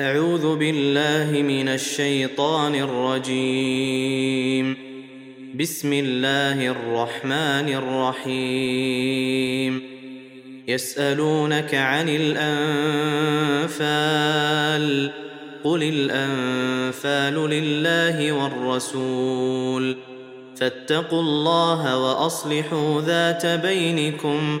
أعوذ بالله من الشيطان الرجيم. بسم الله الرحمن الرحيم. يسألونك عن الأنفال. قل الأنفال لله والرسول. فاتقوا الله وأصلحوا ذات بينكم ۖ.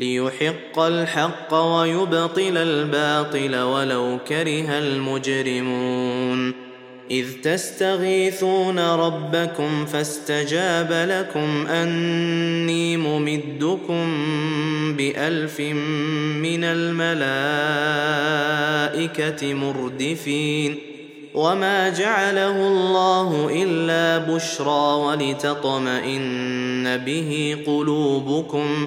ليحق الحق ويبطل الباطل ولو كره المجرمون. إذ تستغيثون ربكم فاستجاب لكم أني ممدكم بألف من الملائكة مردفين. وما جعله الله إلا بشرى ولتطمئن به قلوبكم.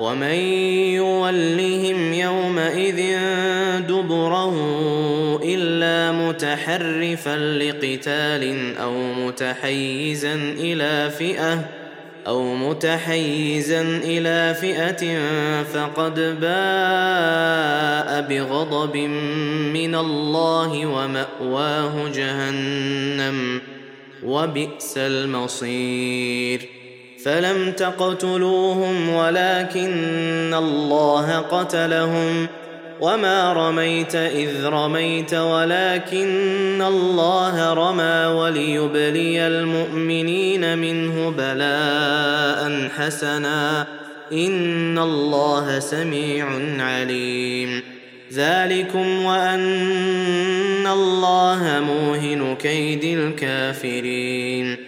ومن يولهم يومئذ دبره إلا متحرفا لقتال أو متحيزا إلى فئة أو متحيزا إلى فئة فقد باء بغضب من الله ومأواه جهنم وبئس المصير. فلم تقتلوهم ولكن الله قتلهم. وما رميت إذ رميت ولكن الله رمى وليبلي المؤمنين منه بلاء حسنا. إن الله سميع عليم. ذلكم وأن الله موهن كيد الكافرين.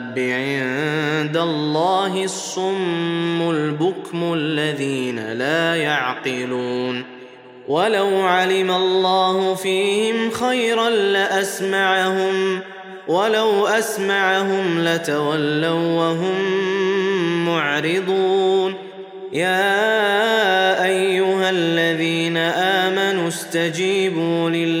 عند الله الصم البكم الذين لا يعقلون ولو علم الله فيهم خيرا لاسمعهم ولو اسمعهم لتولوا وهم معرضون يا ايها الذين امنوا استجيبوا لله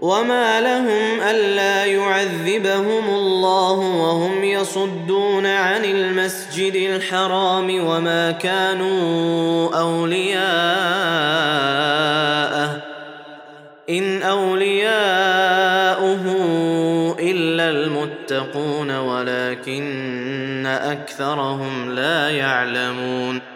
وما لهم الا يعذبهم الله وهم يصدون عن المسجد الحرام وما كانوا اولياءه ان اولياؤه الا المتقون ولكن اكثرهم لا يعلمون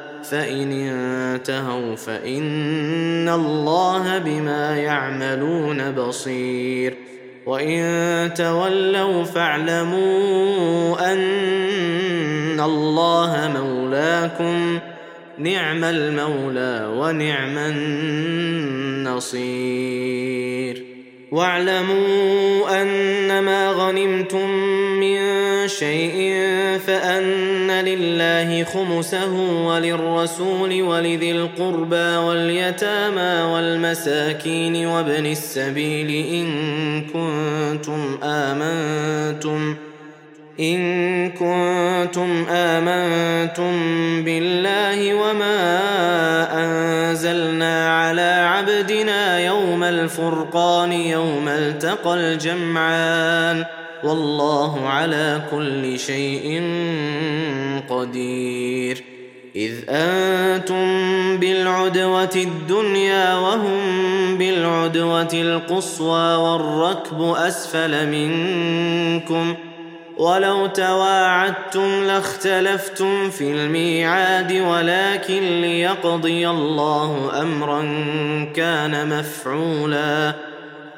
فإن انتهوا فإن الله بما يعملون بصير. وإن تولوا فاعلموا أن الله مولاكم نعم المولى ونعم النصير. واعلموا انما غنمتم من شيء فأن لله خمسه وللرسول ولذي القربى واليتامى والمساكين وابن السبيل إن كنتم آمنتم إن كنتم آمنتم بالله وما أنزلنا على عبدنا يوم الفرقان يوم التقى الجمعان والله على كل شيء قدير. إذ أنتم بالعدوة الدنيا وهم بالعدوة القصوى والركب أسفل منكم ۖ. ولو تواعدتم لاختلفتم في الميعاد ولكن ليقضي الله أمرا كان مفعولا.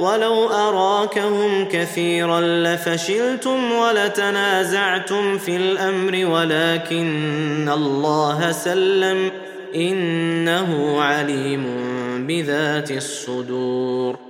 ولو أراكهم كثيرا لفشلتم ولتنازعتم في الأمر ولكن الله سلم إنه عليم بذات الصدور.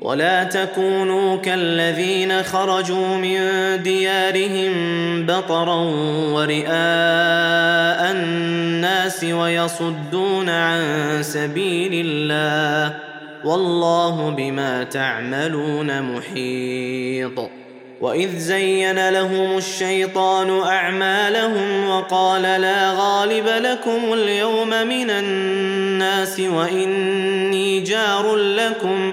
ولا تكونوا كالذين خرجوا من ديارهم بطرا ورئاء الناس ويصدون عن سبيل الله والله بما تعملون محيط واذ زين لهم الشيطان اعمالهم وقال لا غالب لكم اليوم من الناس واني جار لكم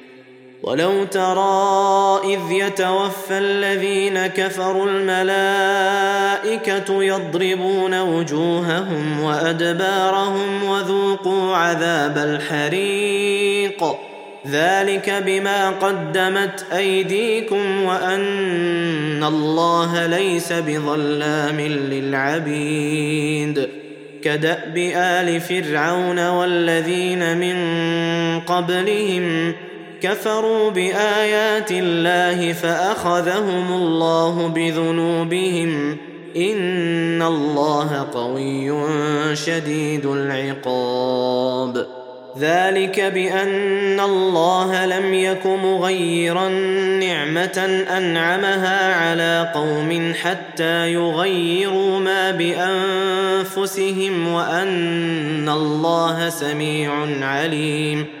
ولو ترى إذ يتوفى الذين كفروا الملائكة يضربون وجوههم وأدبارهم وذوقوا عذاب الحريق. ذلك بما قدمت أيديكم وأن الله ليس بظلام للعبيد. كدأب آل فرعون والذين من قبلهم كفروا بآيات الله فأخذهم الله بذنوبهم إن الله قوي شديد العقاب. ذلك بأن الله لم يك مغيرا نعمة أنعمها على قوم حتى يغيروا ما بأنفسهم وأن الله سميع عليم.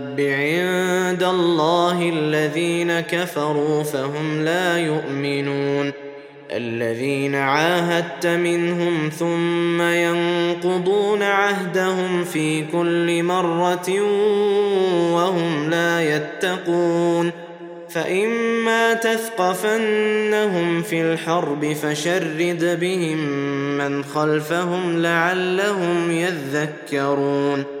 عند الله الذين كفروا فهم لا يؤمنون. الذين عاهدت منهم ثم ينقضون عهدهم في كل مرة وهم لا يتقون. فإما تثقفنهم في الحرب فشرد بهم من خلفهم لعلهم يذكرون.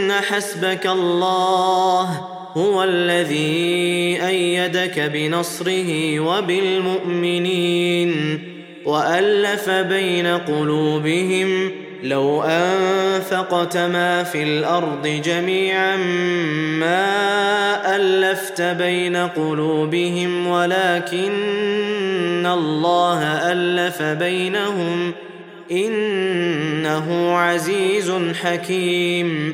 حسبك الله هو الذي أيدك بنصره وبالمؤمنين وألف بين قلوبهم لو أنفقت ما في الأرض جميعا ما ألفت بين قلوبهم ولكن الله ألف بينهم إنه عزيز حكيم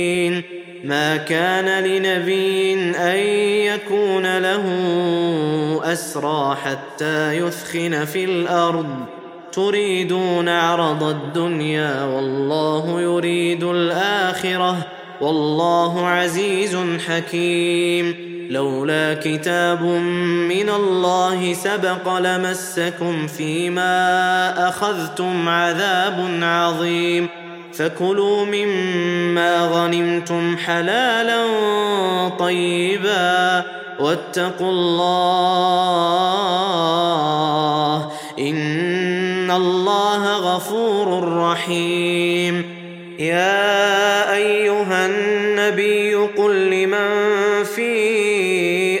ما كان لنبي أن يكون له أسرى حتى يثخن في الأرض. تريدون عرض الدنيا والله يريد الآخرة. والله عزيز حكيم. لولا كتاب من الله سبق لمسكم فيما أخذتم عذاب عظيم. فكلوا مما غنمتم حلالا طيبا واتقوا الله إن الله غفور رحيم. يا أيها النبي قل لمن في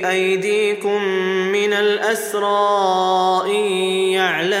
أيديكم من الأسرى إن يعلم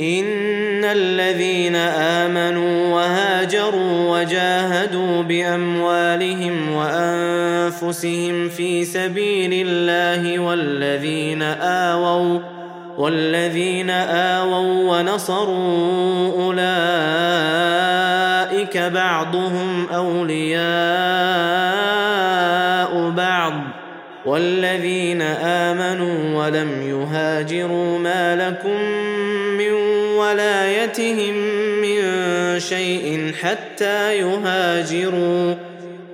ان الذين امنوا وهاجروا وجاهدوا باموالهم وانفسهم في سبيل الله والذين اووا والذين آووا ونصروا أولئك بعضهم أولياء بعض والذين آمنوا ولم يهاجروا ما لكم ولايتهم من شيء حتى يهاجروا.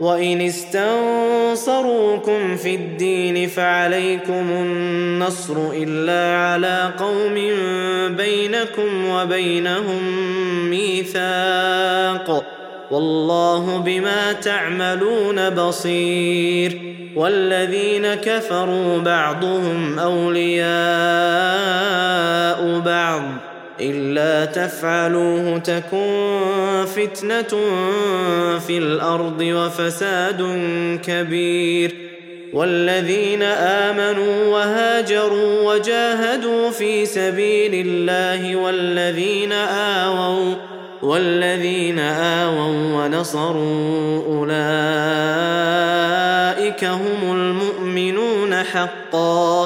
وإن استنصروكم في الدين فعليكم النصر إلا على قوم بينكم وبينهم ميثاق. والله بما تعملون بصير. والذين كفروا بعضهم أولياء بعض. إلا تفعلوه تكن فتنة في الأرض وفساد كبير. والذين آمنوا وهاجروا وجاهدوا في سبيل الله والذين آووا والذين آووا ونصروا أولئك هم المؤمنون حقا.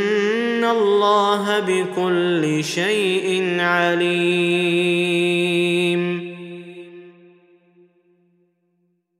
الله بكل شيء عليم